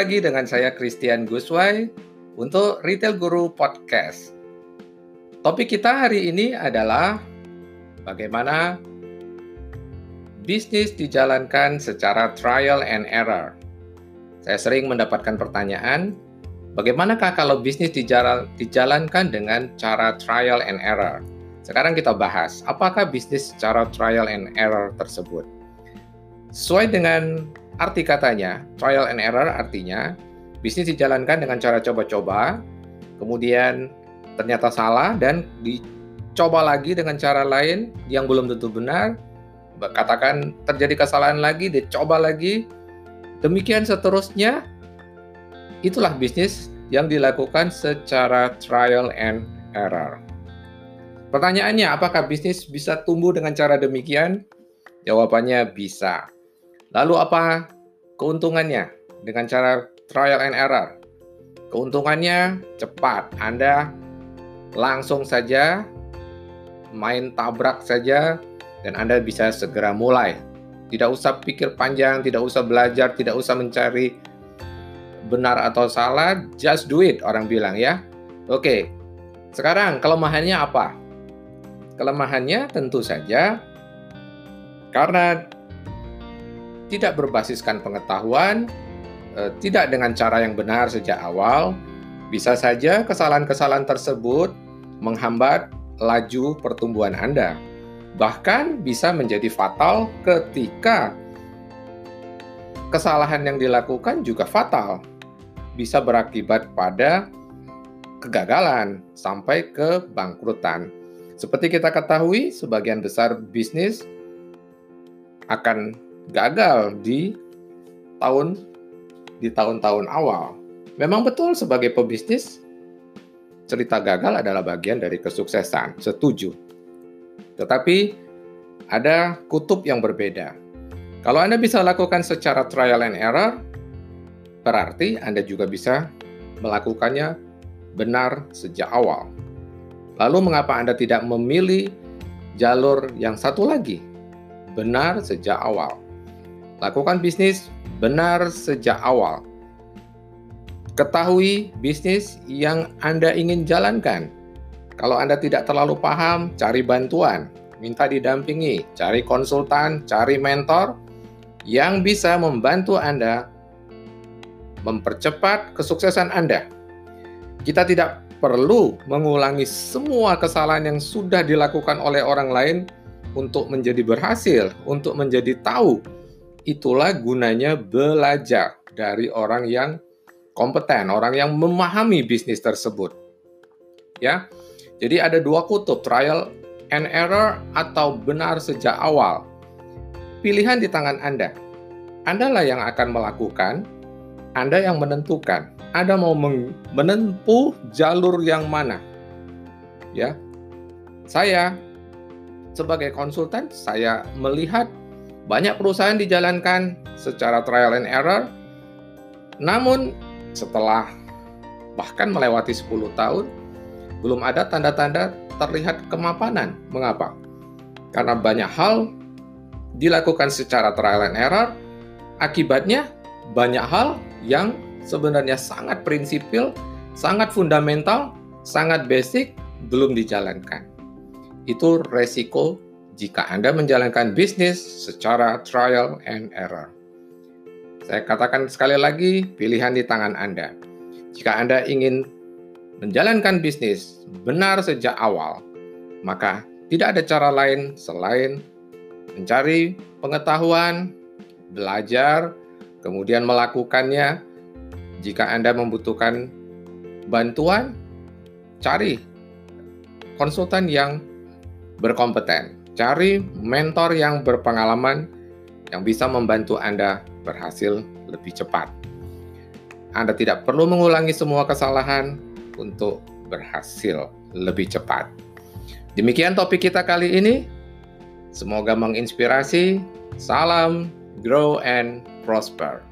lagi dengan saya Christian Guswai untuk Retail Guru Podcast. Topik kita hari ini adalah bagaimana bisnis dijalankan secara trial and error. Saya sering mendapatkan pertanyaan, bagaimanakah kalau bisnis dijalankan dengan cara trial and error? Sekarang kita bahas, apakah bisnis secara trial and error tersebut? Sesuai dengan arti katanya, trial and error artinya bisnis dijalankan dengan cara coba-coba, kemudian ternyata salah dan dicoba lagi dengan cara lain yang belum tentu benar, katakan terjadi kesalahan lagi, dicoba lagi, demikian seterusnya. Itulah bisnis yang dilakukan secara trial and error. Pertanyaannya, apakah bisnis bisa tumbuh dengan cara demikian? Jawabannya bisa. Lalu apa keuntungannya dengan cara trial and error? Keuntungannya cepat. Anda langsung saja main tabrak saja dan Anda bisa segera mulai. Tidak usah pikir panjang, tidak usah belajar, tidak usah mencari benar atau salah, just do it orang bilang ya. Oke. Sekarang kelemahannya apa? Kelemahannya tentu saja karena tidak berbasiskan pengetahuan, eh, tidak dengan cara yang benar sejak awal, bisa saja kesalahan-kesalahan tersebut menghambat laju pertumbuhan Anda. Bahkan bisa menjadi fatal ketika kesalahan yang dilakukan juga fatal. Bisa berakibat pada kegagalan sampai ke bangkrutan. Seperti kita ketahui, sebagian besar bisnis akan gagal di tahun di tahun-tahun awal. Memang betul sebagai pebisnis cerita gagal adalah bagian dari kesuksesan, setuju. Tetapi ada kutub yang berbeda. Kalau Anda bisa lakukan secara trial and error, berarti Anda juga bisa melakukannya benar sejak awal. Lalu mengapa Anda tidak memilih jalur yang satu lagi? Benar sejak awal. Lakukan bisnis benar sejak awal. Ketahui bisnis yang Anda ingin jalankan. Kalau Anda tidak terlalu paham, cari bantuan, minta didampingi, cari konsultan, cari mentor yang bisa membantu Anda mempercepat kesuksesan Anda. Kita tidak perlu mengulangi semua kesalahan yang sudah dilakukan oleh orang lain untuk menjadi berhasil, untuk menjadi tahu itulah gunanya belajar dari orang yang kompeten, orang yang memahami bisnis tersebut. Ya. Jadi ada dua kutub, trial and error atau benar sejak awal. Pilihan di tangan Anda. Anda lah yang akan melakukan, Anda yang menentukan. Anda mau menempuh jalur yang mana? Ya. Saya sebagai konsultan, saya melihat banyak perusahaan dijalankan secara trial and error, namun setelah bahkan melewati 10 tahun, belum ada tanda-tanda terlihat kemapanan. Mengapa? Karena banyak hal dilakukan secara trial and error, akibatnya banyak hal yang sebenarnya sangat prinsipil, sangat fundamental, sangat basic, belum dijalankan. Itu resiko jika Anda menjalankan bisnis secara trial and error. Saya katakan sekali lagi, pilihan di tangan Anda. Jika Anda ingin menjalankan bisnis benar sejak awal, maka tidak ada cara lain selain mencari pengetahuan, belajar, kemudian melakukannya. Jika Anda membutuhkan bantuan, cari konsultan yang berkompeten. Cari mentor yang berpengalaman yang bisa membantu Anda berhasil lebih cepat. Anda tidak perlu mengulangi semua kesalahan untuk berhasil lebih cepat. Demikian topik kita kali ini. Semoga menginspirasi. Salam, grow and prosper.